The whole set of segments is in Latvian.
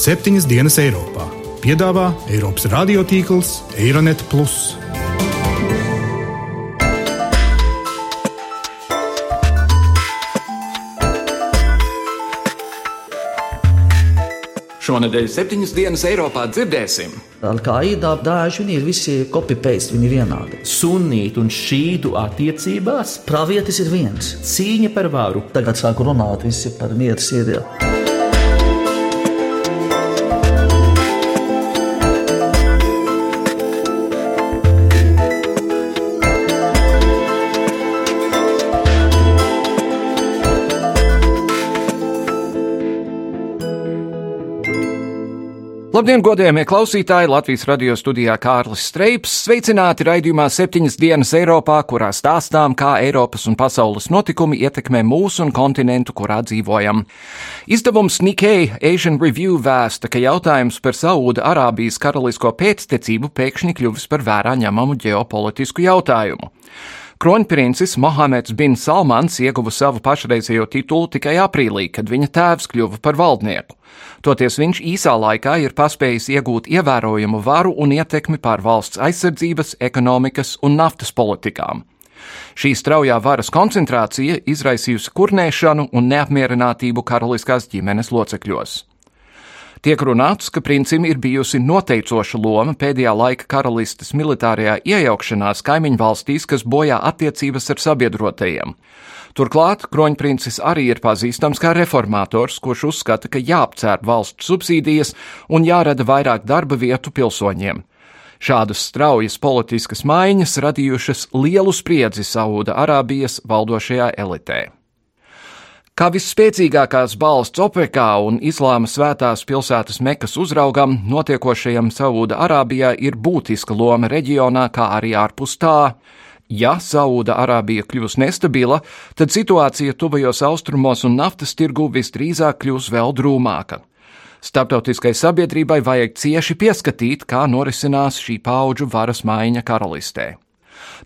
septiņas dienas Eiropā. Piedāvā Eiropas radiotīkls Eironet. Šonadēļ septiņas dienas Eiropā dzirdēsim. Al-Qaida, viņi ir visi copy-paste, viņi ir vienādi. Sunītu un šīdu attiecībās Pravietis ir viens. cīņa par varu. Tagad sāku runāt visi par mieru Sīrijā. Labdien, godējamie klausītāji! Latvijas radio studijā Kārlis Streips. Sveicināti raidījumā septiņas dienas Eiropā, kurā stāstām, kā Eiropas un pasaules notikumi ietekmē mūsu un kontinentu, kurā dzīvojam. Izdevums Nikkei Asian Review vēsta, ka jautājums par Saūda Arābijas karalisko pēctecību pēkšņi kļuvis par vērā ņemamu ģeopolitisku jautājumu. Kronprincis Mohameds bin Salmans ieguva savu pašreizējo titulu tikai aprīlī, kad viņa tēvs kļuva par valdnieku. Toties viņš īsā laikā ir paspējis iegūt ievērojumu varu un ietekmi pār valsts aizsardzības, ekonomikas un naftas politikām. Šī straujā varas koncentrācija izraisījusi kurnēšanu un neapmierinātību karaliskās ģimenes locekļos. Tiek runāts, ka princim ir bijusi noteicoša loma pēdējā laika karalistes militārajā iejaukšanās kaimiņu valstīs, kas bojā attiecības ar sabiedrotajiem. Turklāt kroņprincis arī ir pazīstams kā reformators, kurš uzskata, ka jāapcēr valsts subsīdijas un jārada vairāk darba vietu pilsoņiem. Šādas straujas politiskas maiņas radījušas lielu spriedzi Saūda Arābijas valdošajā elitē. Kā visspēcīgākās balsts OPEKā un Islāma svētās pilsētas Mekas uzraugam, notiekošajam Saūda Arābijā ir būtiska loma reģionā, kā arī ārpus tā. Ja Saūda Arābija kļūs nestabila, tad situācija tuvajos austrumos un naftas tirgu visdrīzāk kļūs vēl drūmāka. Starptautiskai sabiedrībai vajag cieši pieskatīt, kā norisinās šī paudžu varas maiņa karalistē.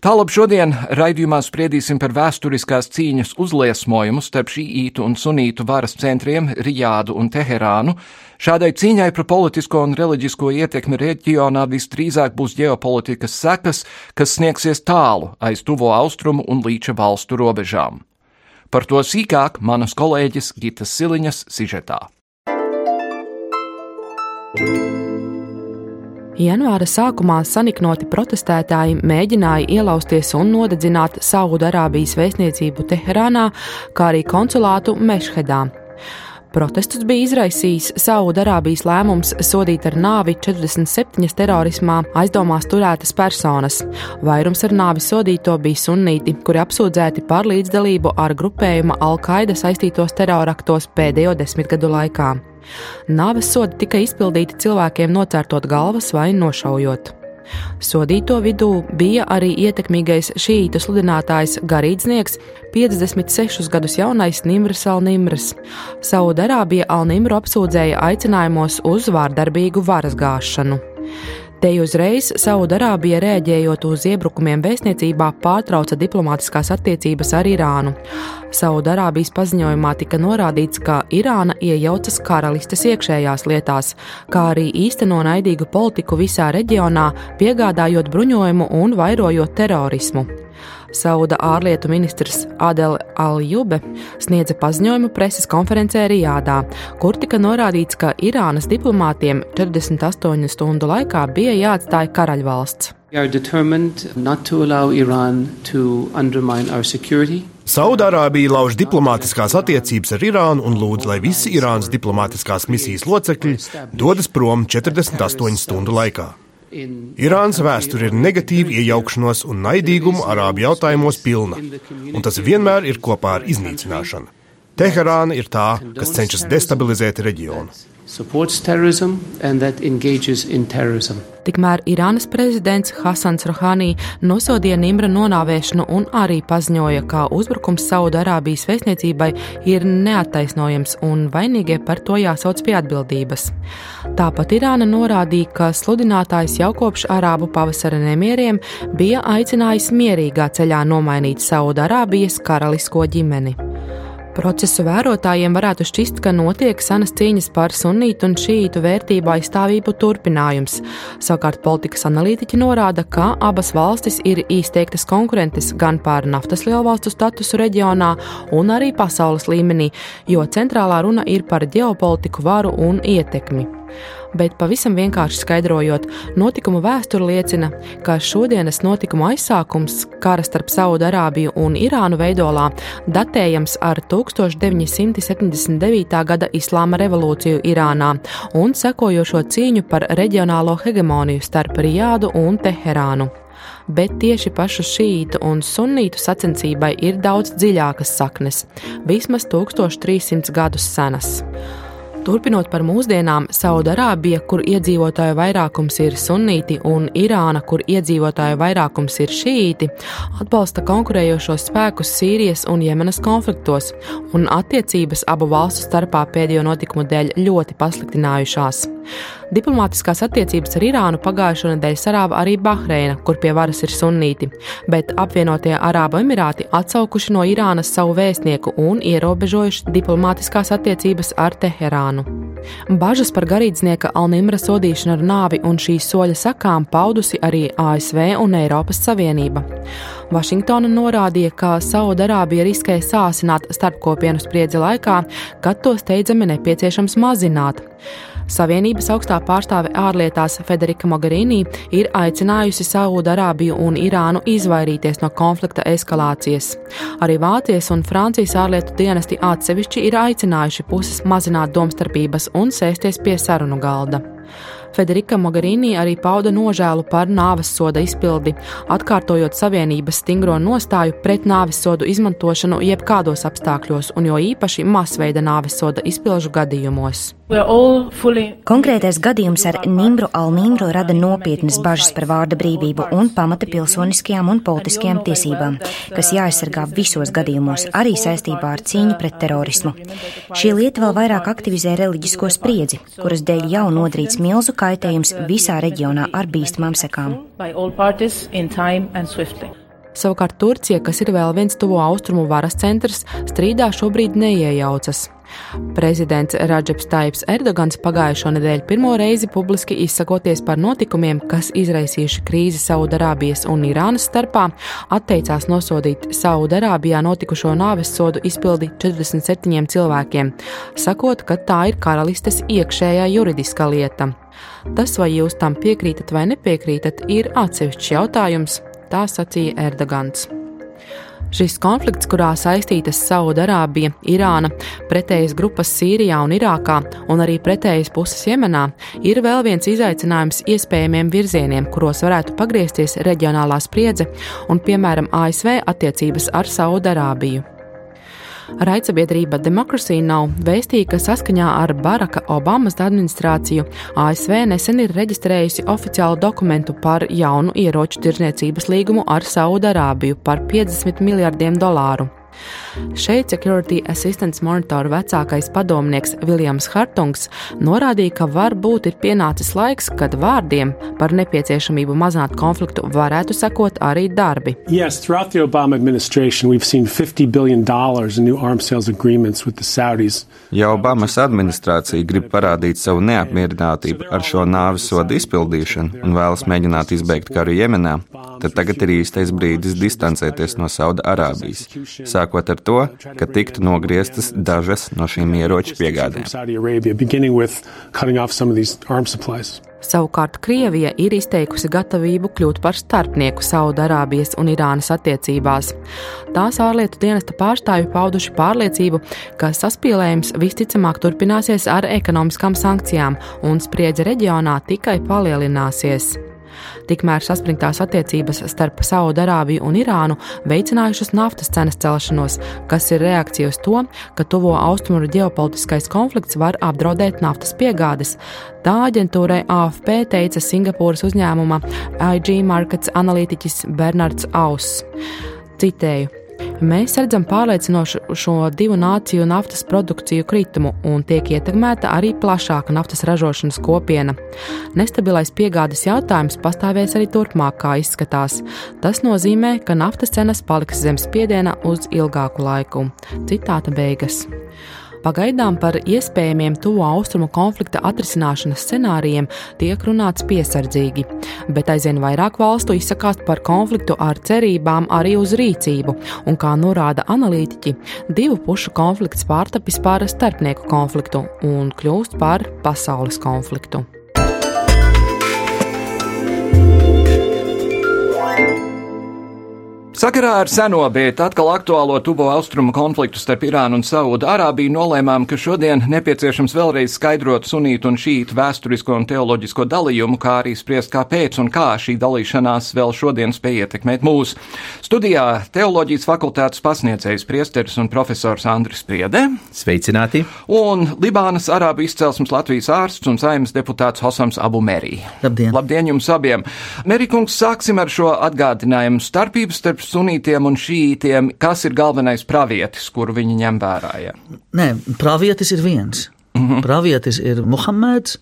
Tālāk šodien raidījumā spriedīsim par vēsturiskās cīņas uzliesmojumu starp šīītu un sunītu varas centriem Rijādu un Teherānu. Šādai cīņai par politisko un reliģisko ietekmi reģionā visdrīzāk būs ģeopolitikas sekas, kas sniegsies tālu aiz tuvo austrumu un līča valstu robežām. Par to sīkāk manas kolēģis Gitas Siliņas sižetā. Janvāra sākumā saniknoti protestētāji mēģināja ielausties un nodedzināt Saudarābijas vēstniecību Teherānā, kā arī konsulātu Mešhedā. Protestus bija izraisījis Saudarābijas lēmums sodīt ar nāvi 47 terorismā aizdomās turētas personas. Vairums ar nāvi sodīto bija sunnīti, kuri apsūdzēti par līdzdalību ar grupējuma Al-Qaida saistītos teroraktos pēdējo desmitgadu laikā. Nāves sodi tika izpildīti cilvēkiem nocērtot galvas vai nošaujot. Sodīto vidū bija arī ietekmīgais šīta sludinātājs garīdznieks, 56 gadus jaunais Nimrs Alnimrs. Saudarābija Alnimru apsūdzēja aicinājumos uz vārdarbīgu varas gāšanu. Te uzreiz Saudarābija rēģējot uz iebrukumiem vēstniecībā pārtrauca diplomātiskās attiecības ar Irānu. Saudarābijas paziņojumā tika norādīts, ka Irāna iejaucas karalistes iekšējās lietās, kā arī īsteno naidīgu politiku visā reģionā, piegādājot bruņojumu un vairojot terorismu. Sauda ārlietu ministrs Adela Aljube sniedza paziņojumu preses konferencē Rijādā, kur tika norādīts, ka Irānas diplomātiem 48 stundu laikā bija jāatstāj karaļvalsts. Saudārābija lauž diplomātiskās attiecības ar Irānu un lūdz, lai visi Irānas diplomātiskās misijas locekļi dodas prom 48 stundu laikā. Irānas vēsture ir negatīva iejaukšanos un naidīgumu arābu jautājumos pilna, un tas vienmēr ir kopā ar iznīcināšanu. Teherāna ir tā, kas cenšas destabilizēt reģionu. Tikmēr Irānas prezidents Hasans Rohani nosodīja Nimra nonāvēšanu un arī paziņoja, ka uzbrukums Saudarābijas vēstniecībai ir neattaisnojams un vainīgie par to jāsauc pie atbildības. Tāpat Irāna norādīja, ka sludinātājs jau kopš Arābu pavasara nemieriem bija aicinājis mierīgā ceļā nomainīt Saudarābijas karalisko ģimeni. Procesu vērotājiem varētu šķist, ka notiek senas cīņas par sunītu un šītu vērtību aizstāvību turpinājums. Savukārt politikas analītiķi norāda, ka abas valstis ir izteiktas konkurentes gan par naftas lielvalstu statusu reģionā, un arī pasaules līmenī, jo centrālā runa ir par ģeopolitiku, varu un ietekmi bet pavisam vienkārši skaidrojot, notikumu vēsture liecina, ka šodienas notikumu aizsākums kara starp Saudārābiju un Irānu veidolā datējams ar 1979. gada Islāma revolūciju Irānā un sekojošo cīņu par reģionālo hegemoniju starp Rijādu un Teherānu bet tieši pašu šītu un sunītu sacensībai ir daudz dziļākas saknes, vismaz 1300 gadus senas. Turpinot par mūsdienām, Saudārābija, kur iedzīvotāju vairākums ir sunīti, un Irāna, kur iedzīvotāju vairākums ir šīti, atbalsta konkurējošos spēkus Sīrijas un Jemenas konfliktos, un attiecības abu valstu starpā pēdējo notikumu dēļ ļoti pasliktinājušās. Diplomātiskās attiecības ar Irānu pagājušo nedēļu sarāva arī Bahreina, kur pie varas ir sunīti, bet apvienotie Arābu Emirāti atsaukuši no Irānas savu vēstnieku un ierobežojuši diplomātiskās attiecības ar Teherānu. Bažas par garīdznieka Alnimra sodīšanu ar nāvi un šīs soļa sakām paudusi arī ASV un Eiropas Savienība. Vašingtona norādīja, ka Saudarābija riskē sāsināt starpkopienu spriedzi laikā, kad to steidzami nepieciešams mazināt. Savienības augstā pārstāve ārlietās Federika Mogherini ir aicinājusi Saudārābiju un Irānu izvairīties no konflikta eskalācijas. Arī Vācijas un Francijas ārlietu dienesti atsevišķi ir aicinājuši puses mazināt domstarpības un sēsties pie sarunu galda. Federika Mogherini arī pauda nožēlu par nāves soda izpildi, atkārtojot Savienības stingro nostāju pret nāves sodu izmantošanu jebkādos apstākļos, un jo īpaši masveida nāves soda izpilžu gadījumos. Konkrētais gadījums ar Nimru Alnimru rada nopietnas bažas par vārda brīvību un pamata pilsoniskajām un politiskajām tiesībām, kas jāaizsargā visos gadījumos, arī saistībā ar cīņu pret terorismu. Šī lieta vēl vairāk aktivizē reliģisko spriedzi, kuras dēļ jau nodrīts milzu kaitējums visā reģionā ar bīstamām sekām. Savukārt Turcija, kas ir vēl viens tuvo austrumu varas centrs, strīdā šobrīd neiejaucas. Prezidents Radžeps Taips Erdogans pagājušo nedēļu pirmo reizi publiski izsakoties par notikumiem, kas izraisījuši krīzi Saudarābijas un Irānas starpā, atteicās nosodīt Saudarābijā notikušo nāves sodu izpildi 47 cilvēkiem, sakot, ka tā ir karalistes iekšējā juridiska lieta. Tas, vai jūs tam piekrītat vai nepiekrītat, ir atsevišķs jautājums, tā sacīja Erdogans. Šis konflikts, kurā saistītas Saudārābija, Irāna, pretējas grupas Sīrijā un Irākā un arī pretējas puses Jemenā, ir vēl viens izaicinājums iespējamiem virzieniem, kuros varētu pagriezties reģionālā spriedze un, piemēram, ASV attiecības ar Saudārābiju. Raidsabiedrība Democracy Now! vēstīja, ka saskaņā ar Baraka Obamas administrāciju ASV nesen ir reģistrējusi oficiālu dokumentu par jaunu ieroču tirzniecības līgumu ar Saudārābiju par 50 miljardiem dolāru. Šeit Security Assistance Monitor vecākais padomnieks Viljams Hartungs norādīja, ka varbūt ir pienācis laiks, kad vārdiem par nepieciešamību mazināt konfliktu varētu sekot arī darbi. Yes, throughout the Obama administration we've seen 50 billion dollars in new arms sales agreements with the Saudis. Ja Obamas administrācija grib parādīt savu neapmierinātību ar šo nāves sodu izpildīšanu un vēlas mēģināt izbeigt karu Jemenā, tad tagad ir īstais brīdis distancēties no Saudārābijas, sākot ar to, ka tiktu nogrieztas dažas no šīm ieroču piegādēm. Savukārt Krievija ir izteikusi gatavību kļūt par starpnieku Saudārābijas un Irānas attiecībās. Tās ārlietu dienesta pārstāvji pauduši pārliecību, ka saspīlējums visticamāk turpināsies ar ekonomiskām sankcijām un spriedze reģionā tikai palielināsies. Tikmēr saspringtās attiecības starp Saudārābiju un Irānu veicinājušas naftas cenas celšanos, kas ir reakcija uz to, ka tuvo austrumu ģeopolitiskais konflikts var apdraudēt naftas piegādes. Tā aģentūrai AFP teica Singapūras uzņēmuma IG Markets analītiķis Bernards Auss. Citēju. Mēs redzam pārliecinošu šo divu nāciju naftas produkciju kritumu un tiek ietekmēta arī plašāka naftas ražošanas kopiena. Nestabilais piegādes jautājums pastāvēs arī turpmāk, kā izskatās. Tas nozīmē, ka naftas cenas paliks zem spiediena uz ilgāku laiku. Citāta beigas. Pagaidām par iespējamiem tuvo austrumu konflikta atrisināšanas scenārijiem tiek runāts piesardzīgi, bet aizvien vairāk valstu izsakās par konfliktu ar cerībām arī uz rīcību, un kā norāda analītiķi, divu pušu konflikts pārtapis par starpnieku konfliktu un kļūst par pasaules konfliktu. Sakarā ar seno, bet atkal aktuālo tuvo austrumu konfliktu starp Irānu un Saudu Arābiju nolēmām, ka šodien nepieciešams vēlreiz skaidrot sunītu un šītu vēsturisko un teoloģisko dalījumu, kā arī spriest, kāpēc un kā šī dalīšanās vēl šodien spēj ietekmēt mūs. Studijā teoloģijas fakultātes pasniedzējs priesteris un profesors Andris Priede. Sveicināti! Un Libānas arābu izcelsmes Latvijas ārsts un saimnes deputāts Hosams Abu Merī. Labdien! Labdien jums abiem! Merikungs, sāksim ar šo atgādinājumu starpību starp sunītiem un šītiem, kas ir galvenais pravietis, kuru viņi ņem vērā? Ja? Nē, pravietis ir viens. Mm -hmm. Pravietis ir Muhameds,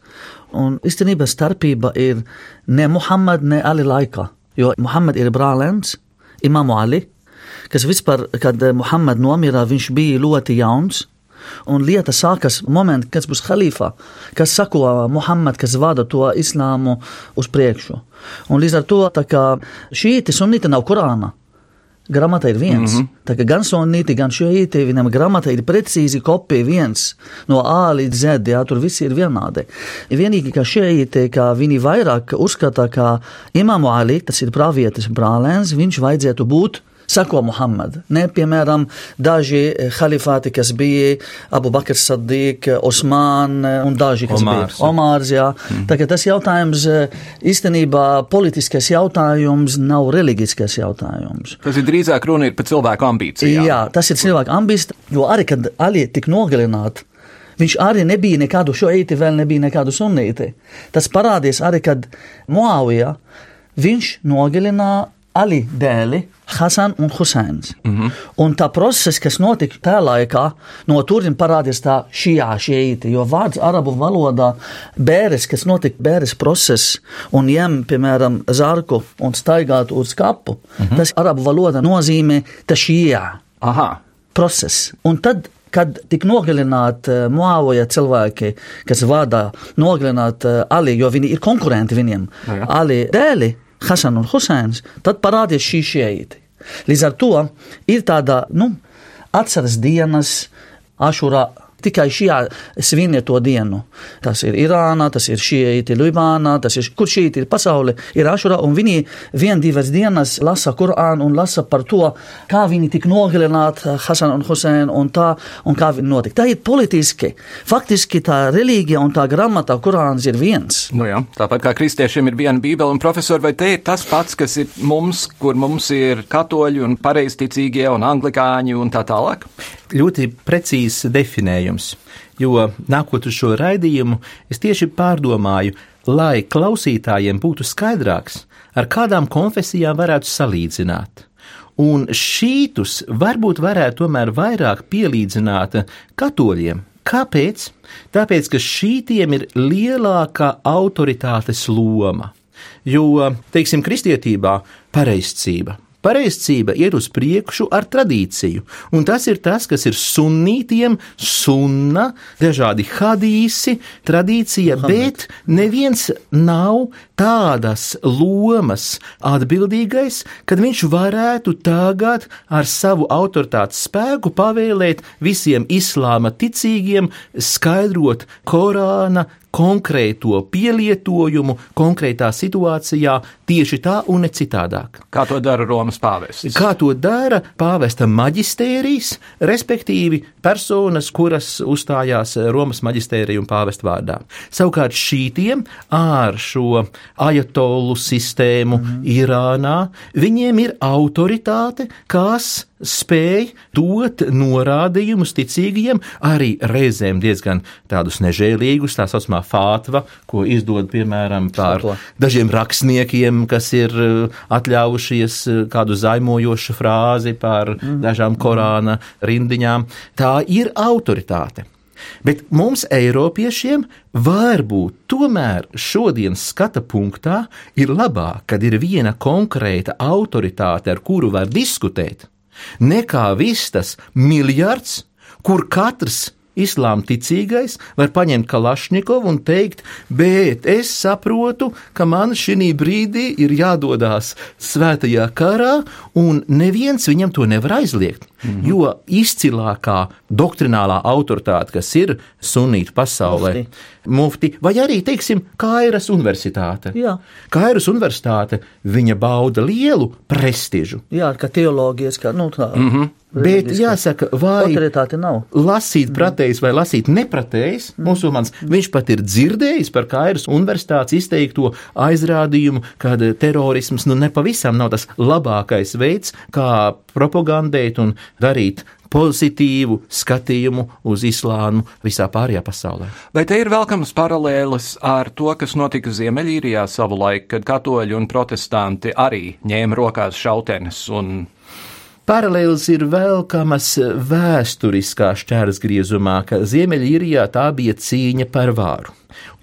un īstenībā starpība ir ne Muhamed, ne Ali laikā. Jo Muhamed ir brālēns, Imamu Ali, kas vispār, kad Muhamed nomira, viņš bija ļoti jauns. Un lieta sākas momentā, kad būs halifā, kas sako Muhammad, kas vada to islāmu uz priekšu. Un līdz ar to šī sunīta nav Korāna. Grāmatā ir viens. Mm -hmm. Tā kā gan sonīti, gan šeit, viņam grāmatā ir precīzi kopija viens no A līdz Z, jā, tur viss ir vienādi. Vienīgi, ka šeit, kā viņi vairāk uzskata, ka Imāmu Ali, tas ir pravietis brālēns, viņš vajadzētu būt sako Muhammad. Ne, piemēram, daži halifāti, kas bija Abu Bakrs Sadīk, Osman un daži, kas Omārs. bija Omārs. Jā. Mm. Tagad tas jautājums īstenībā politiskais jautājums nav reliģiskais jautājums. Tas ir drīzāk runa ir par cilvēku ambīcijām. Jā, tas ir cilvēku ambīcija, jo arī, kad Ali tika nogalināti, Viņš arī nebija nekādu šoīti, vēl nebija nekādu sunīti. Tas parādīs arī, kad Moavija viņš nogalināja Ali dēli, Hasan un Huseins. Mm -hmm. Un tā process, kas notika tajā laikā, no turienes parādījās tā šijā, šīta, jo vārds arabu valodā bēres, kas notika bēres process un ņem, piemēram, zarku un staigāt uz kapu, mm -hmm. tas arabu valodā nozīmē tā šijā. Aha. Process. Un tad kad tika nogalināti uh, Moavoja cilvēki, kas vada nogalināt uh, Ali, jo viņi ir konkurenti viņiem, jā. Ali dēļi, Hasan un Huseins, tad parādījās šī šieīti. Līdz ar to ir tāda, nu, atceras dienas, ašurā tikai šajā svinē to dienu. Tas ir Irānā, tas ir Šieti Libānā, tas ir, kur šīti ir pasaule, ir Ašura, un viņi vien divas dienas lasa Kurānu un lasa par to, kā viņi tik nogalināti Hasan un Husein un tā, un kā viņi notika. Tā ir politiski. Faktiski tā reliģija un tā grāmata Kurāns ir viens. Nu jā, tāpat kā kristiešiem ir viena bībele un profesori, vai te ir tas pats, kas ir mums, kur mums ir katoļi un pareizticīgie un anglikāņi un tā tālāk? Ļoti precīzs definējums, jo nākot uz šo raidījumu, es tieši pārdomāju, lai klausītājiem būtu skaidrāks, ar kādām konfesijām varētu salīdzināt. Un šītus varbūt varētu tomēr vairāk pielīdzināt katoļiem. Kāpēc? Tāpēc, ka šītiem ir lielākā autoritātes loma. Jo, teiksim, kristietībā pareizcība, Pareizcība iet uz priekšu ar tradīciju, un tas ir tas, kas ir sunnītiem, sunna, dažādi hadīsi, tradīcija, Muhammad. bet neviens nav tādas lomas atbildīgais, kad viņš varētu tagad ar savu autoritātes spēku pavēlēt visiem islāma ticīgiem skaidrot Korāna konkrēto pielietojumu konkrētā situācijā tieši tā un ne citādāk. Kā to dara Romas pāvests? Kā to dara pāvesta maģistērijas, respektīvi personas, kuras uzstājās Romas maģistērija un pāvesta vārdā. Savukārt šītiem ar šo ajatolu sistēmu mm. Irānā, viņiem ir autoritāte, kas spēj dot norādījumus ticīgajiem, arī reizēm diezgan tādus nežēlīgus, tā saucamā fātva, ko izdod piemēram par dažiem rakstniekiem, kas ir uh, atļaujušies uh, kādu zaimojošu frāzi par mm. dažām Korāna rindiņām. Tā ir autoritāte. Bet mums, Eiropiešiem, varbūt tomēr šodienas skata punktā ir labāk, kad ir viena konkrēta autoritāte, ar kuru var diskutēt, nekā viss tas miljards, kur katrs islāma ticīgais var paņemt Kalašņikovu un teikt, bet es saprotu, ka man šī brīdī ir jādodas svētajā karā, un neviens viņam to nevar aizliegt. Mm -hmm. Jo izcilākā doktrinālā autoritāte, kas ir sunīta pasaulē, mufti, mufti vai arī, teiksim, Kairas universitāte. Jā. Kairas universitāte, viņa bauda lielu prestižu. Jā, ka teoloģijas, kā, nu tā. Mm -hmm. Bet jāsaka, vai nav. lasīt pretējs vai lasīt nepratējs, mm. musulmanis, viņš pat ir dzirdējis par Kairas universitātes izteikto aizrādījumu, ka terorisms nu nepavisam nav tas labākais veids, kā propagandēt un darīt pozitīvu skatījumu uz islāmu visā pārējā pasaulē. Vai te ir velkams paralēlis ar to, kas notika Ziemeļīrijā savulaik, kad katoļi un protestanti arī ņēma rokās šautenes un Paralēlis ir velkamas vēsturiskā šķērsgriezumā, ka Ziemeļīrijā tā bija cīņa par vāru.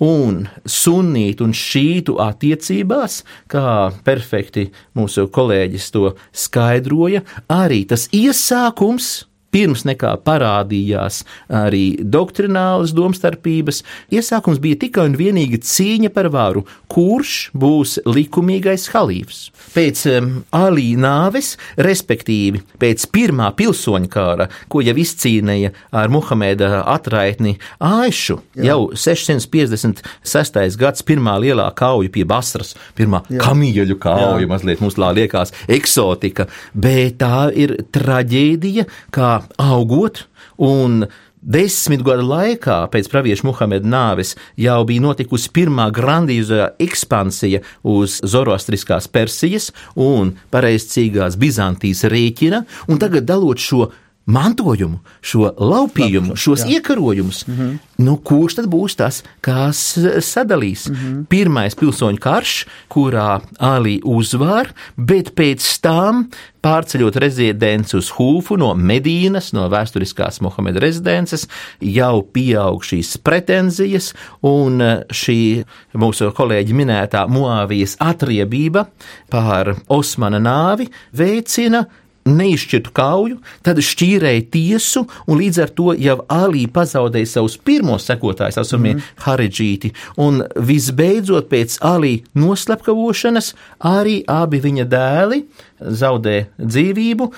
Un sunītu un šītu attiecībās, kā perfekti mūsu kolēģis to skaidroja, arī tas iesākums pirms nekā parādījās arī doktrinālas domstarpības, iesākums bija tikai un vienīgi cīņa par varu, kurš būs likumīgais halīfs. Pēc um, Alī nāves, respektīvi pēc pirmā pilsoņu kara, ko jau izcīnīja ar Muhameda atraitni Aišu, Jā. jau 656. gads pirmā lielā kauja pie Basras, pirmā Jā. kamieļu kauja, Jā. mazliet mums liekas eksotika, bet tā ir traģēdija, kā augot, un desmit gadu laikā pēc pravieša Muhameda nāves jau bija notikusi pirmā grandiozā ekspansija uz zoroastriskās Persijas un pareizcīgās Bizantijas rēķina, un tagad dalot šo mantojumu, šo laupījumu, šos Jā. iekarojumus, mm -hmm. nu, kurš tad būs tas, kas sadalīs? Mm -hmm. Pirmais pilsoņu karš, kurā Alī uzvar, bet pēc tam pārceļot rezidenci uz Hūfu no Medīnas, no vēsturiskās Mohameda rezidences, jau pieaug šīs pretenzijas, un šī mūsu kolēģi minētā Moāvijas atriebība pār Osmana nāvi veicina neizšķirtu kauju, tad šķīrēja tiesu, un līdz ar to jau Alī pazaudēja savus pirmos sekotājus, saucamie mm. haridžīti, un visbeidzot pēc Alī noslepkavošanas arī abi viņa dēli zaudē dzīvību.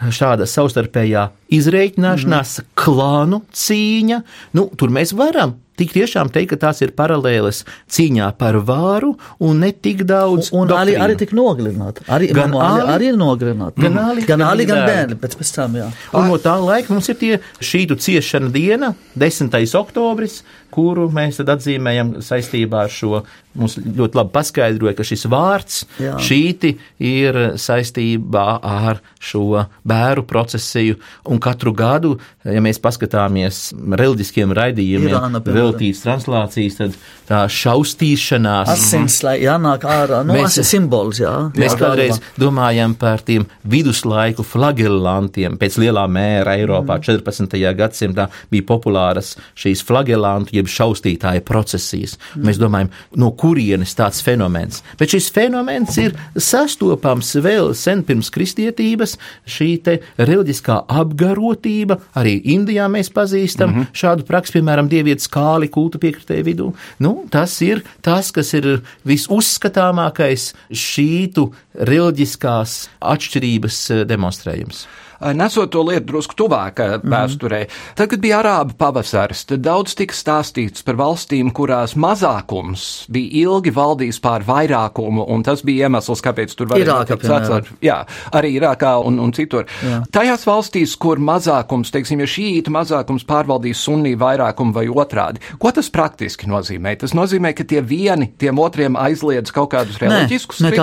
Šāda savstarpējā izreikināšanās, mm. klānu cīņa, nu, tur mēs varam tik tiešām teikt, ka tās ir paralēles cīņā par vāru un ne tik daudz. Un, un arī, arī tik nogalināti. Arī, gan Ali, arī ir nogalināti. Gan Ali, gan, ali, gan bērni pēc, pēc tam, jā. Un no tā laika mums ir tie šītu ciešana diena, 10. oktobris, kuru mēs tad atzīmējam saistībā ar šo. Mums ļoti labi paskaidroja, ka šis vārds Jā. šīti ir saistībā ar šo bēru procesiju, un katru gadu, ja mēs paskatāmies reliģiskiem raidījumiem, Irāna, veltītas translācijas, tad tā šaustīšanās. Asins, lai jānāk ārā, nu, mēs, simbols, jā. Mēs jā, kādreiz domājam par tiem viduslaiku flagellantiem. Pēc lielā mēra Eiropā mm. 14. gadsimtā bija populāras šīs flagellantu, jeb šaustītāja procesijas. Mm. Mēs domājam, no kurienes tāds fenomens. Bet šis fenomens ir sastopams vēl sen pirms kristietības, šī te reliģiskā apgarotība, arī Indijā mēs pazīstam mm -hmm. šādu praksi, piemēram, dievietes kāli kultu piekritēju vidū. Nu, tas ir tas, kas ir visuzskatāmākais šītu reliģiskās atšķirības eh, demonstrējums. Eh, nesot to lietu drusku tuvāk mm -hmm. vēsturē. Tad, kad bija arābu pavasaris, tad daudz tika stāstīts par valstīm, kurās mazākums bija ilgi valdījis pār vairākumu, un tas bija iemesls, kāpēc tur varēja būt atcer. Jā, arī Irākā un, un citur. Jā. Tajās valstīs, kur mazākums, teiksim, ja šīta mazākums pārvaldīs sunnī vairākumu vai otrādi, ko tas praktiski nozīmē? Tas nozīmē, ka tie vieni tiem otriem aizliedz kaut kādus reliģiskus. Nē, nē,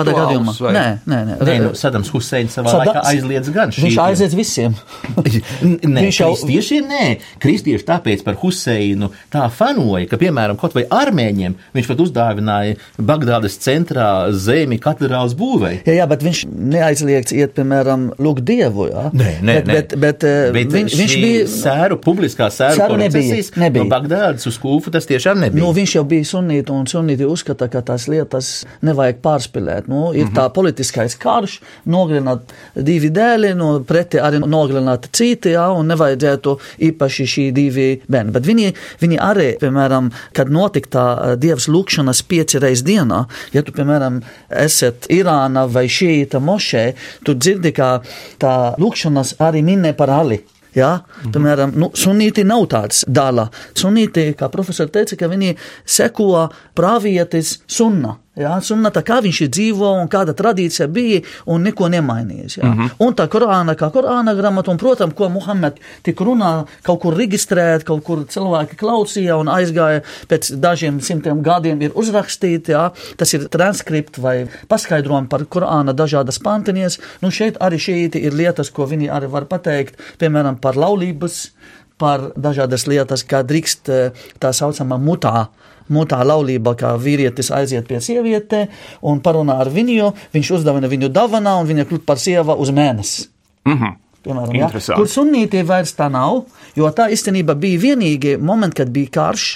vai... nē, nē, nē. nē nu, Sadams Huseins savā Sada... laikā aizliedz gan šī. Attiec visiem. nē, viņš jau kristieši nē, kristieši tāpēc par Huseinu tā fanoja, ka, piemēram, kaut vai armēņiem viņš pat uzdāvināja Bagdādas centrā zemi katedrāls būvei. Jā, jā, bet viņš neaizliegts iet, piemēram, lūgt dievu, jā? Nē, nē, bet, nē. Bet, bet, eh, bet viņš, viņš bija sēru, publiskā sēru, sēru nebija, nebija. no Bagdādas uz Kūfu, tas tiešām nebija. Nu, viņš jau bija sunīti, un sunīti uzskata, ka tās lietas nevajag pārspīlēt. Nu, ir mm -hmm. tā politiskais karš, nogalināt divi dēli, no nu, preti arī nogalināt citi, jā, un nevajadzētu īpaši šī divi bērni. Bet viņi, viņi arī, piemēram, kad notika tā eh, dievs lūkšanas pieci reiz dienā, ja tu, piemēram, esat Irāna vai šīta mošē, tu dzirdi, ka tā lūkšanas arī minē par Ali. Ja? Mhm. Piemēram, nu, sunīti nav tāds dala. Sunīti, kā profesori teica, ka viņi seko pravietis sunna. Jā, sunna tā kā viņš ir dzīvo un kāda tradīcija bija un neko nemainījies. Jā. Mm -hmm. Un tā Korāna, kā Korāna grāmata, un, protams, ko Muhamed tik runā, kaut kur reģistrēt, kaut kur cilvēki klausīja un aizgāja pēc dažiem simtiem gadiem ir uzrakstīti, jā, tas ir transkript vai paskaidrojumi par Korāna dažādas pantinies. Nu, šeit arī šeit ir lietas, ko viņi arī var pateikt, piemēram, par laulības, par dažādas lietas, kā drīkst tā saucamā mutā mutā laulībā, kā vīrietis aiziet pie sieviete un parunā ar viņu, viņš uzdāvina viņu dāvanā un viņa kļūt par sievu uz mēnesi. Mm -hmm. Piemēram, ja? Kur sunītie vairs tā nav, jo tā īstenībā bija vienīgie momenti, kad bija karš,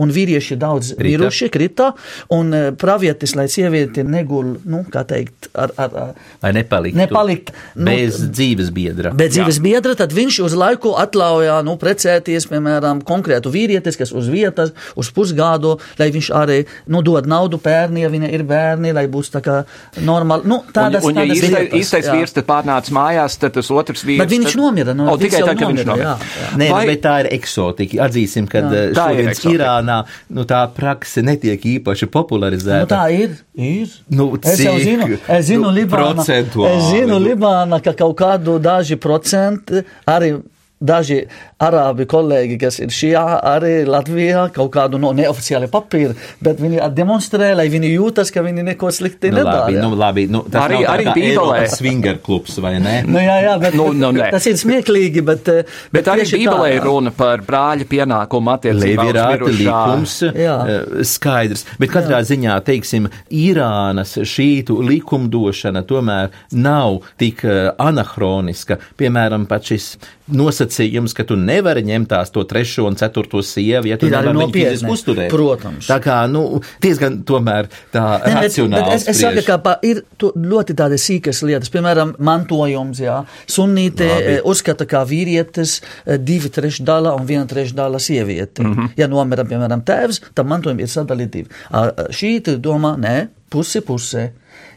un vīrieši daudz krita. miruši, krita, un uh, pravietis, lai sieviete negul, nu, kā teikt, ar, ar, lai nepalikt, nepalikt nu, bez dzīves biedra. Bez dzīves Jā. biedra, tad viņš uz laiku atļauja, nu, precēties, piemēram, konkrētu vīrietis, kas uz vietas, uz pusgādu, lai viņš arī, nu, dod naudu pērni, ja viņa ir bērni, lai būs tā kā normāli, nu, tādas, un, un, ja īstais, īstais vīrs tad pārnāca mājās, tad tas otrs vīrs. Bet viņš tad... nomira, no, o, tikai tā, ka viņš nomira. Jā, jā. Nē, Vai... bet tā ir eksotika. Atzīsim, ka šodien Irānā nu, tā prakse netiek īpaši popularizēta. Nu, tā ir. ir. Nu, es jau zinu, es zinu, nu, Libāna, es zinu Libāna, ka kaut kādu daži procenti arī daži arābi kolēģi, kas ir šajā arī Latvijā, kaut kādu no neoficiāli papīru, bet viņi demonstrē, lai viņi jūtas, ka viņi neko slikti nu, nedara. Labi, nu, labi, nu, tas arī, arī Bībelē. Swinger klubs, vai ne? nu, jā, jā, bet nu, nu, tas ir smieklīgi, bet. Bet, bet arī Bībelē ir runa par brāļa pienākumu attiecībā uz mirušā. likums jā. Eh, skaidrs, bet katrā jā. ziņā, teiksim, Irānas šītu likumdošana tomēr nav tik eh, anahroniska. Piemēram, pat šis nosacījums, ka tu nevari ņemt tās to trešo un ceturto sievu, ja tu nevari fiziski uzturēt. Protams. Tā kā, nu, diezgan tomēr tā ne, racionāli. Es, es saku, ka pa, ir ļoti tādas sīkas lietas, piemēram, mantojums, jā. Sunnīte Labi. Eh, uzskata, kā vīrietis eh, divi trešdala un viena trešdala sieviete. Mm -hmm. Ja nomira, piemēram, tēvs, tad mantojumi ir sadalīti. Šī domā, nē, pusi pusē.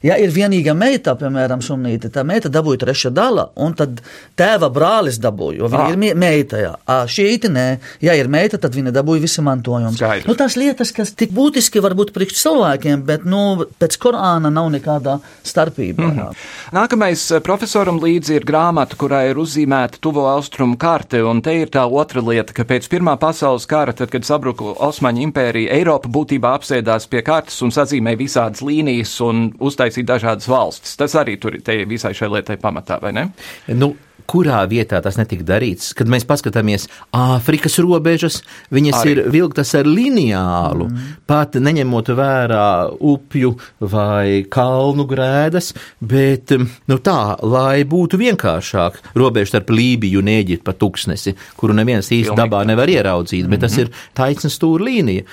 Ja ir vienīga meita, piemēram, sunīte, tā meita dabūja treša dala, un tad tēva brālis dabūja, jo viņa ah. ir meita. Jā. Šī ite nē, ja ir meita, tad viņa dabūja visu mantojumu. Nu, tās lietas, kas tik būtiski var būt priekš cilvēkiem, bet nu, pēc Korāna nav nekāda starpība. Mm -hmm. Nākamais eh, profesoram līdzi ir grāmata, kurā ir uzzīmēta tuvo austrumu karte, un te ir tā otra lieta, ka pēc Pirmā pasaules kara, tad, kad sabruka Osmaņu impērija, Eiropa būtībā apsēdās pie kartes un sazīmēja visādas līnijas un uztaisīja uztaisīt dažādas valstis. Tas arī tur ir visai šai lietai pamatā, vai ne? Nu, kurā vietā tas netika darīts. Kad mēs paskatāmies Āfrikas robežas, viņas Arī. ir vilktas ar lineālu, mm. pat neņemot vērā upju vai kalnu grēdas, bet nu tā, lai būtu vienkāršāk robeža starp Lībiju un Ēģiptu pa tuksnesi, kuru neviens īsti dabā nevar ieraudzīt, bet mm tas mhm. ir taisna stūra līnija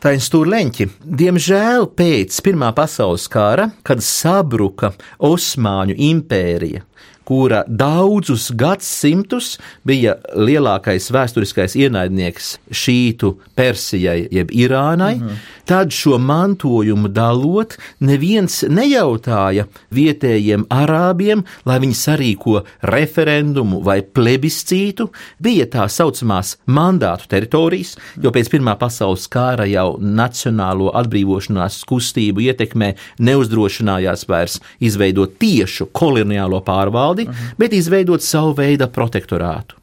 taisa stūrleņķi. Diemžēl pēc Pirmā pasaules kara, kad sabruka Osmaņu impērija, kura daudzus gadsimtus bija lielākais vēsturiskais ienaidnieks šītu Persijai, jeb Irānai, mm -hmm. Tad šo mantojumu dalot, neviens nejautāja vietējiem arābiem, lai viņi sarīko referendumu vai plebiscītu, bija tā saucamās mandātu teritorijas, jo pēc Pirmā pasaules kara jau nacionālo atbrīvošanās kustību ietekmē neuzdrošinājās vairs izveidot tiešu koloniālo pārvaldi, valdi, -huh. bet izveidot savu veidu protektorātu.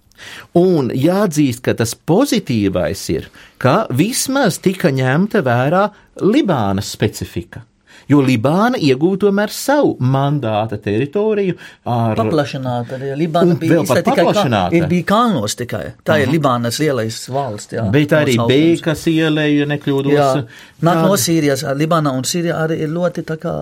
Un jāatzīst, ka tas pozitīvais ir, ka vismaz tika ņemta vērā Libānas specifika. Jo Libāna iegūta tomēr savu mandāta teritoriju ar paplašināta. Arī Libāna bija vēl pat tikai paplašināta. ir bija kalnos tikai. Tā ir Libānas lielais valsts. Jā, Bet arī. Beikas ielēja, ja nekļūdos. Jā, nāk no Sīrijas. Libāna un Sīrija arī ir ļoti tā kā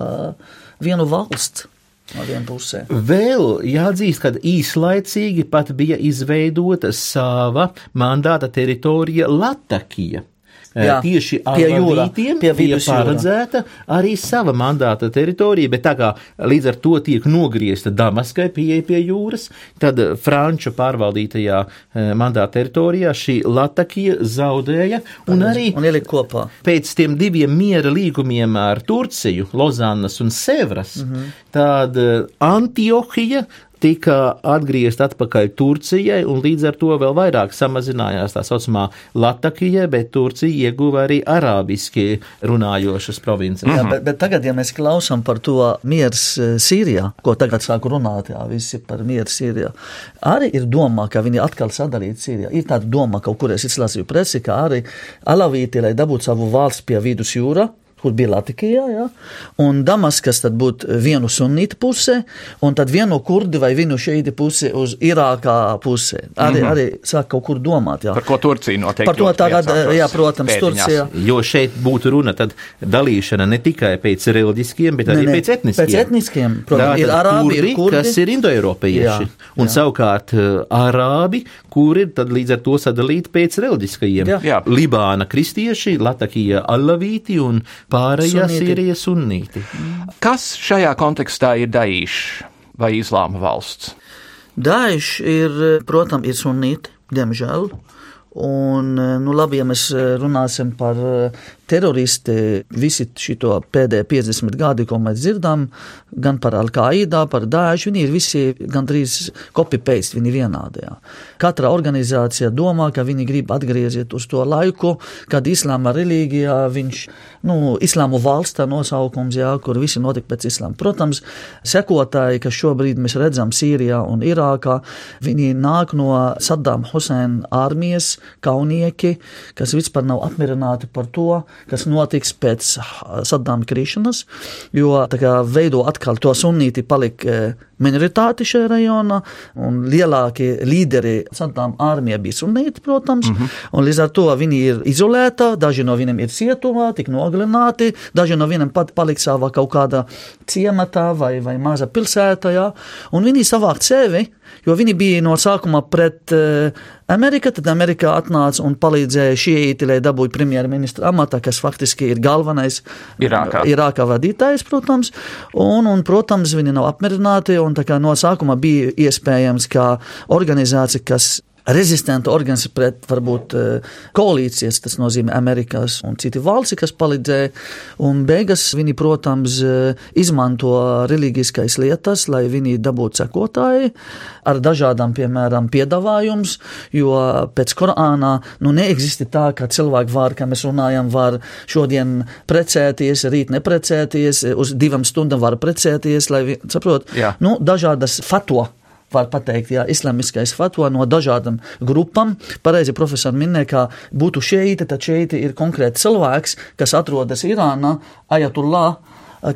vienu valsts no viena pusē. Vēl jāatzīst, ka īslaicīgi pat bija izveidota sava mandāta teritorija Latakija. Jā, Tieši pie jūra, Arabītiem pie vidusjūra. paredzēta arī sava mandāta teritorija, bet tā kā līdz ar to tiek nogriezta Damaskai pieeja pie jūras, tad Franču pārvaldītajā eh, mandāta teritorijā šī Latakija zaudēja un arī Un kopā. pēc tiem diviem miera līgumiem ar Turciju, Lozannas un Sevras, mm. -hmm. tad eh, Antiohija tika atgriezta atpakaļ Turcijai, un līdz ar to vēl vairāk samazinājās tā saucamā Latakija, bet Turcija ieguva arī arābiski runājošas provinces. Jā, bet, bet tagad, ja mēs klausām par to miers eh, Sīrijā, ko tagad sāku runāt, jā, visi par mieru Sīrijā, arī ir domā, ka viņi atkal sadalīt Sīrijā. Ir tāda doma, kaut kur es izlasīju presi, ka arī Alavīti, lai dabūtu savu valsts pie vidus jūra, kur bija Latvijā, ja? un Damaskas tad būtu vienu sunītu pusē, un tad vienu kurdi vai vienu šeiti pusi uz Irākā pusē. Arī, mm -hmm. arī sāk kaut kur domāt, jā. Par ko Turcija noteikti Par to tagad, jā, protams, pēdiņās. Turcija. Jo šeit būtu runa tad dalīšana ne tikai pēc reliģiskiem, bet arī Ne, ne, pēc etniskiem. pēc etniskiem, protams, ir arābi, kurdi, ir kurdi. kas ir indoeiropieši. Jā, Un jā. savukārt eh, arābi, kuri ir tad līdz ar to sadalīti pēc reliģiskajiem. Jā. Jā. Libāna kristieši, Latakija alavīti un pārējā. Sīrija sunnīti. Kas šajā kontekstā ir Daīšs vai Islāma valsts? Daesh ir, protams, ir sunīti, diemžēl. Un, nu, labi, ja mēs runāsim par teroristi, visi šito pēdējie 50 gadi, ko mēs dzirdam, gan par Al-Qaida, par Daesh, viņi ir visi gandrīz copy-paste, viņi vienādi. Jā. Katra organizācija domā, ka viņi grib atgrieziet uz to laiku, kad islāma reliģijā viņš, nu, islāmu valsts tā nosaukums, jā, kur visi notika pēc islāma. Protams, sekotāji, kas šobrīd mēs redzam Sīrijā un Irākā, viņi nāk no Saddam Hussein armijas kaunieki, kas vispār nav apmierināti par to, kas notiks pēc Saddam krīšanas, jo veido atkal to sunnīti palika minoritāti šajā rajonā, un lielākie līderi Saddam armijā bija sunnīti, protams, mm -hmm. un līdz ar to viņi ir izolēti, daži no viņiem ir cietumā, tik nogalināti, daži no viņiem pat palika savā kaut kādā ciematā vai, vai maza pilsētā, jā, un viņi savākt sevi, jo viņi bija no sākuma pret uh, Ameriku, tad Amerika atnāca un palīdzēja šīti, lai dabūtu premjerministra amatā, kas faktiski ir galvenais Irākā. Irākā vadītājs, protams, un, un, protams, viņi nav apmierināti, un no sākuma bija iespējams, ka organizācija, kas rezistenta organizācija pret varbūt eh, koalīcijas, tas nozīmē Amerikas un citi valsti, kas palīdzēja, un beigas viņi, protams, eh, izmanto reliģiskais lietas, lai viņi dabūtu sekotāji ar dažādām, piemēram, piedāvājums, jo pēc Korānā, nu, neeksisti tā, ka cilvēki var, kā mēs runājam, var šodien precēties, rīt neprecēties, uz divām stundām var precēties, lai, saprot, Jā. nu, dažādas fatwa var pateikt, jā, islamiskais fatwa no dažādām grupām. Pareizi profesori minēja, ka būtu šeiti, tad šeiti ir konkrēti cilvēks, kas atrodas Irānā, Ajatullah,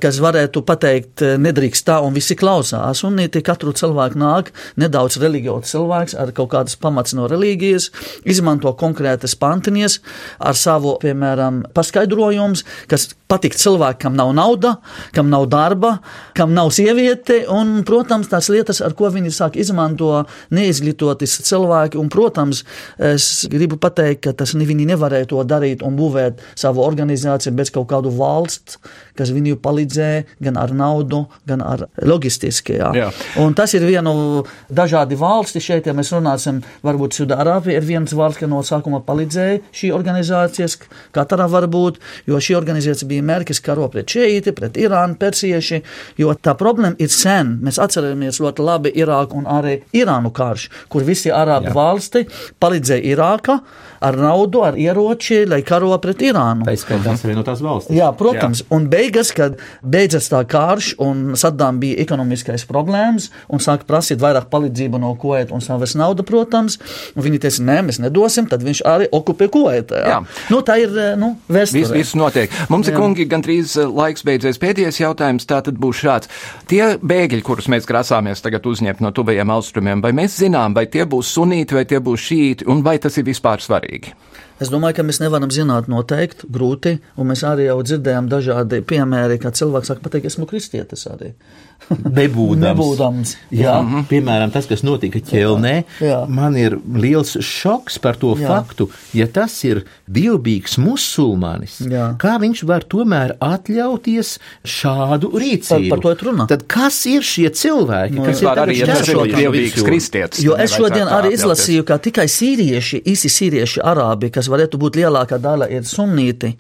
kas varētu pateikt, nedrīkst tā, un visi klausās. Un tie katru cilvēku nāk, nedaudz reliģiots cilvēks ar kaut kādas pamats no reliģijas, izmanto konkrētas pantinies ar savu, piemēram, paskaidrojums, kas patikt cilvēkam nav nauda, kam nav darba, kam nav sieviete, un, protams, tās lietas, ar ko viņi sāk izmanto neizglītotis cilvēki, un, protams, es gribu pateikt, ka tas viņi nevarēja to darīt un būvēt savu organizāciju bez kaut kādu valsts, kas viņu palīdzēja gan ar naudu, gan ar logistiski, jā. Un tas ir vienu dažādi valsti šeit, ja mēs runāsim, varbūt Sudārābija ir viens valsts, kas no sākuma palīdzēja šī organizācijas, katrā varbūt, jo šī organizācija bija mērķis karo pret šeiti, pret Irānu, persieši, jo tā problēma ir sen. Mēs atceramies ļoti labi Irāku un arī Irānu karš, kur visi Arābu valsti palīdzēja Irāka ar naudu, ar ieroči, lai karo pret Irānu. Tā izskaitā Savienotās valstis. Jā, protams, Jā. un beigas, kad beidzas tā karš un Saddam bija ekonomiskais problēmas un sāka prasīt vairāk palīdzību no Kuwait un savas naudu, protams, un viņi teica, nē, mēs nedosim, tad viņš arī okupē Kuwaitā. Jā. Jā. Nu, tā ir, nu, vēsture. Viss, viss notiek. Mums ir, kungi, gandrīz eh, laiks beidzies. Pēdējais jautājums tā tad būs šāds. Tie bēgļi, kurus mēs grasāmies tagad uzņemt no tuvajiem austrumiem, vai mēs zinām, vai tie būs sunīti, vai tie būs šīti, un vai tas ir vispār svarīgi? League. Es domāju, ka mēs nevaram zināt noteikti, grūti, un mēs arī jau dzirdējām dažādi piemēri, kā cilvēks saka, pateikt, esmu kristietis arī. Nebūdams. Nebūdams jā. Jā. Mm -hmm. Piemēram, tas, kas notika ķelnē, jā. man ir liels šoks par to jā. faktu, ja tas ir dievbijīgs musulmanis, jā. kā viņš var tomēr atļauties šādu rīcību. Par, par to ir runa. Tad kas ir šie cilvēki, no, kas ir arī dievbijīgs kristietis? Jo es šodien arī izlasīju, ka tikai sīrieši, īsi sīrieši arābi, kas varētu būt lielākā daļa ir sunnīti,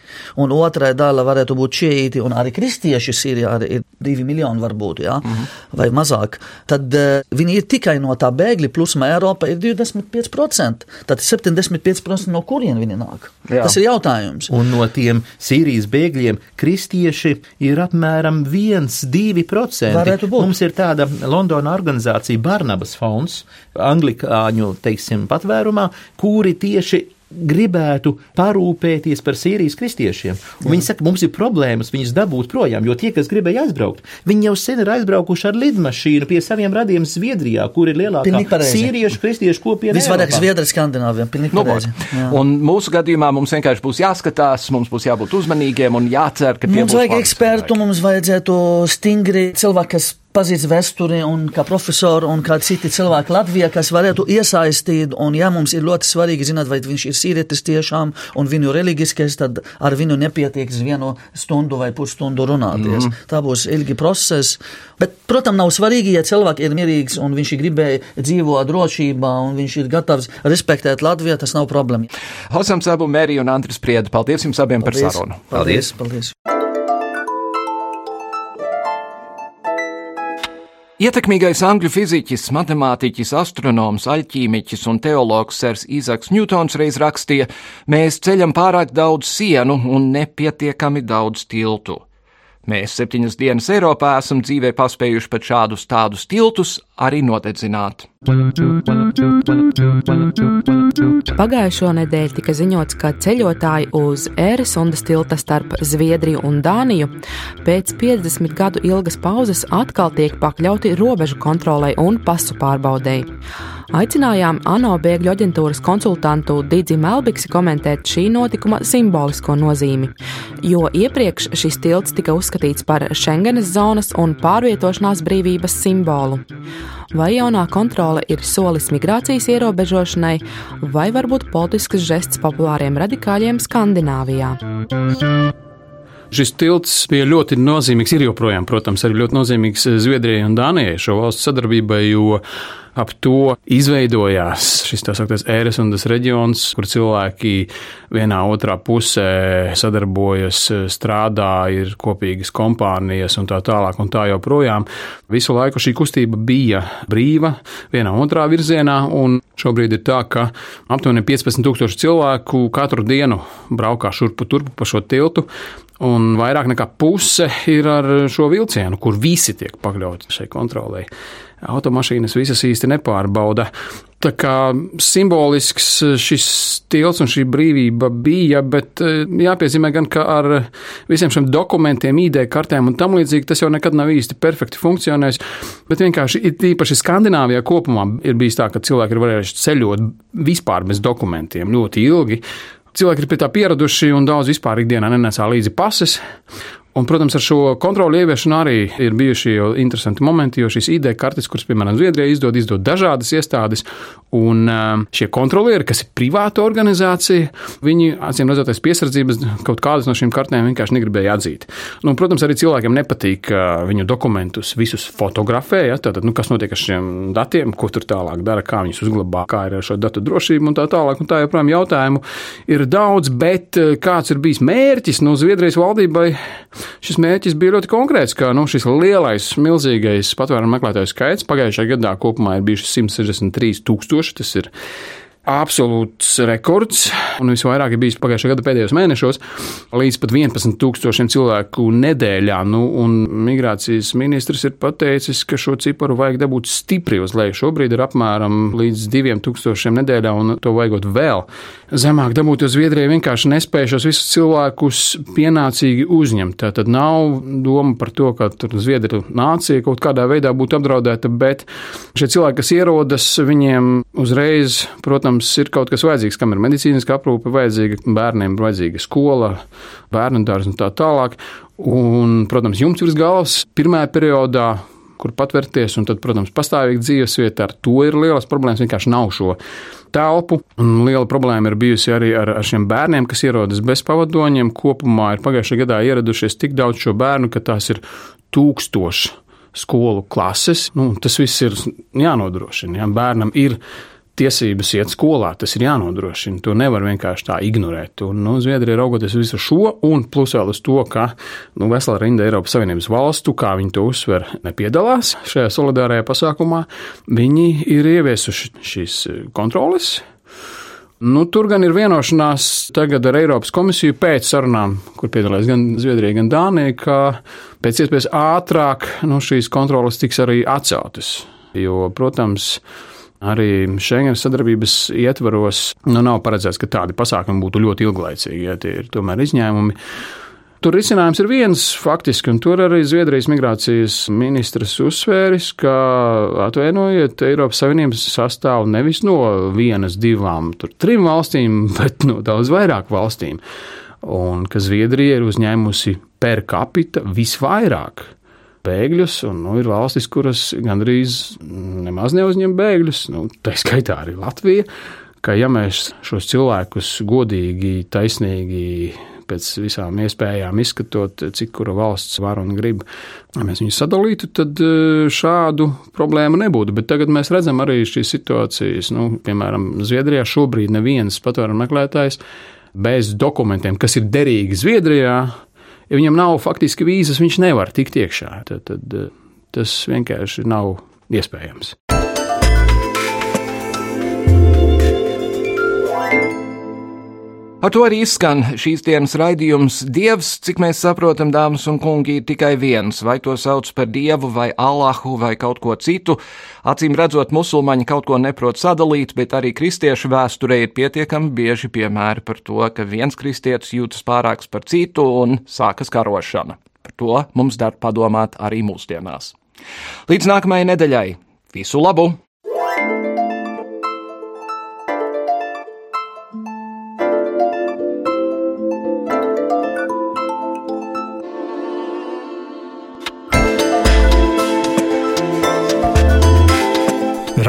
un otrā daļa varētu būt šīti, un arī kristieši Sīrijā arī ir divi miljoni varbūt ja, mm -hmm. vai mazāk, tad uh, viņi ir tikai no tā bēgļi, plus Eiropa ir 25%. Tad 75% no kurien viņi nāk? Jā. Tas ir jautājums. Un no tiem Sīrijas bēgļiem kristieši ir apmēram 1-2%. Mums ir tāda Londona organizācija Barnabas fonds, anglikāņu, teiksim, patvērumā, kuri tieši gribētu parūpēties par Sīrijas kristiešiem. Viņi saka, mums ir problēmas viņus dabūt projām, jo tie, kas gribēja aizbraukt, viņi jau sen ir aizbraukuši ar lidmašīnu pie saviem radiem Zviedrijā, kur ir lielākā sīriešu kristiešu kopiena. Visvairāk Zviedrijas Skandināvijā. Nu, un mūsu gadījumā mums vienkārši būs jāskatās, mums būs jābūt uzmanīgiem un jācer, ka tie mums vajag ekspertu, mums vajadzētu stingri cilvēki, kas pazīst vēsturi un kā profesoru un kā citi cilvēki Latvijā, kas varētu iesaistīt, un ja mums ir ļoti svarīgi zināt, vai viņš ir sīrietis tiešām un viņu reliģiskais, tad ar viņu nepietiek vienu stundu vai pusstundu runāties. Mm -hmm. Tā būs ilgi process, bet, protams, nav svarīgi, ja cilvēki ir mierīgs un viņš gribēja dzīvot drošībā un viņš ir gatavs respektēt Latviju, tas nav problēma. Hosam Sabu, Mērija un Andris Prieda, paldies jums abiem paldies. par sarunu. Paldies! paldies. paldies. Ietekmīgais angļu fiziķis, matemātiķis, astronoms, aļķīmiķis un teologs Sers Īzaks Ņūtons reiz rakstīja: Mēs ceļam pārāk daudz sienu un nepietiekami daudz tiltu. Mēs septiņas dienas Eiropā esam dzīvē paspējuši pat šādus tādus tiltus arī nodedzināt. Pagājušo nedēļu tika ziņots, ka ceļotāji uz Ēresundas tilta starp Zviedriju un Dāniju pēc 50 gadu ilgas pauzes atkal tiek pakļauti robežu kontrolei un pasu pārbaudēji. Aicinājām ANO bēgļu aģentūras konsultantu Digi Melbiksi komentēt šī notikuma simbolisko nozīmi, jo iepriekš šis tilts tika uzskatīts par Schengenes zonas un pārvietošanās brīvības simbolu. Vai jaunā kontrole ir solis migrācijas ierobežošanai, vai varbūt politisks žests populāriem radikāļiem Skandināvijā? Šis tilts bija ļoti nozīmīgs, ir joprojām, protams, arī ļoti nozīmīgs Zviedrijai un Dānijai šo valstu sadarbībai, jo ap to izveidojās šis tā sauktais ēresundas reģions, kur cilvēki vienā otrā pusē sadarbojas, strādā, ir kopīgas kompānijas un tā tālāk un tā joprojām. Visu laiku šī kustība bija brīva vienā otrā virzienā, un šobrīd ir tā, ka aptuveni 15 tūkstoši cilvēku katru dienu braukā šurpu turpu pa šo tiltu, un vairāk nekā puse ir ar šo vilcienu, kur visi tiek pakļauti šai kontrolei automašīnas visas īsti nepārbauda. Tā kā simbolisks šis stils un šī brīvība bija, bet eh, jāpiezīmē gan, ka ar visiem šiem dokumentiem, ID kartēm un tam līdzīgi tas jau nekad nav īsti perfekti funkcionējis. Bet vienkārši īpaši Skandināvijā kopumā ir bijis tā, ka cilvēki ir varējuši ceļot vispār bez dokumentiem ļoti ilgi. Cilvēki ir pie tā pieraduši un daudz vispār ikdienā nenesā līdzi pases. Un, protams, ar šo kontroli ieviešanu arī ir bijuši interesanti momenti, jo šīs ID kartes, kuras, piemēram, Zviedrijā izdod, izdod dažādas iestādes, un um, šie kontrolieri, kas ir privāta organizācija, viņi, acīm redzot, piesardzības kaut kādas no šīm kartēm vienkārši negribēja atzīt. Nu, protams, arī cilvēkiem nepatīk, ka viņu dokumentus visus fotografē, ja, tātad, nu, kas notiek ar šiem datiem, ko tur tālāk dara, kā viņus uzglabā, kā ir ar šo datu drošību un tā tālāk, un tā joprojām jautājumu ir daudz, bet uh, kāds ir bijis mērķis no Zviedrijas valdībai? Šis mērķis bija ļoti konkrēts, ka nu, šis lielais, milzīgais patvērumu meklētāju skaits pagājušajā gadā kopumā ir bijuši 163 tūkstoši. Tas ir absolūts rekords, un visvairāk ir bijis pagājušā gada pēdējos mēnešos, līdz pat 11,000 cilvēku nedēļā. Nu, migrācijas ministrs ir pateicis, ka šo ciparu vajag dabūt stipri uz leju. Šobrīd ir apmēram līdz 2,000 nedēļā, un to vajagot vēl zemāk dabūt, jo Zviedrija vienkārši nespēja šos visus cilvēkus pienācīgi uzņemt. Tā tad nav doma par to, ka Zviedrija nācija kaut kādā veidā būtu apdraudēta, bet šie cilvēki, kas ierodas, viņiem uzreiz, protams, ir kaut kas vajadzīgs, kam ir medicīniska aprūpe vajadzīga, bērniem vajadzīga skola, bērnu dārza un tā tālāk. Un, protams, jums virs galvas pirmajā periodā kur patvērties, un tad, protams, pastāvīgi dzīvesvieta ar to ir lielas problēmas. Vienkārši nav šo telpu. Un liela problēma ir bijusi arī ar, ar šiem bērniem, kas ierodas bez pavadoņiem. Kopumā ir pagājušajā gadā ieradušies tik daudz šo bērnu, ka tās ir tūkstoši skolu klases. Nu, tas viss ir jānodrošina. Ja? Bērnam ir tiesības iet skolā, tas ir jānodrošina. To nevar vienkārši tā ignorēt. Un, nu, Zviedrija raugoties uz visu šo, un plus vēl uz to, ka nu, vesela rinda Eiropas Savienības valstu, kā viņi to uzsver, nepiedalās šajā solidārajā pasākumā, viņi ir ieviesuši šīs kontroles. Nu, tur gan ir vienošanās tagad ar Eiropas komisiju pēc sarunām, kur piedalās gan Zviedrija, gan Dānija, ka pēc iespējas ātrāk nu, šīs kontrolas tiks arī atceltas. Jo, protams, Arī Schengenas sadarbības ietvaros nu, nav paredzēts, ka tādi pasākumi būtu ļoti ilglaicīgi. Ja, tie ir tomēr izņēmumi. Tur risinājums ir viens faktiski, un tur arī Zviedrijas migrācijas ministrs uzsvēris, ka atvainojiet, Eiropas Savienības sastāv nevis no vienas, divām, trim valstīm, bet no daudz vairāk valstīm. Un ka Zviedrija ir uzņēmusi per capita visvairāk bēgļus, un nu, ir valstis, kuras gandrīz nemaz neuzņem bēgļus, nu, tā skaitā arī Latvija. Ka, ja mēs šos cilvēkus godīgi, taisnīgi, pēc visām iespējām izskatot, cik kura valsts var un grib, ja mēs viņus sadalītu, tad e, šādu problēmu nebūtu. Bet tagad mēs redzam arī šīs situācijas, nu, piemēram, Zviedrijā šobrīd neviens patvērumu meklētājs bez dokumentiem, kas ir derīgi Zviedrijā, ja viņam nav faktiski vīzas, viņš nevar tikt iekšā. Tad, tad eh, tas vienkārši nav iespējams. Ar to arī izskan šīs dienas raidījums. Dievs, cik mēs saprotam, dāmas un kungi, ir tikai viens. Vai to sauc par dievu, vai Allahu, vai kaut ko citu. Acīm redzot, musulmaņi kaut ko neprot sadalīt, bet arī kristiešu vēsturē ir pietiekami bieži piemēri par to, ka viens kristietis jūtas pārāks par citu un sākas karošana. Par to mums dar padomāt arī mūsdienās. Līdz nākamajai nedēļai! Visu labu!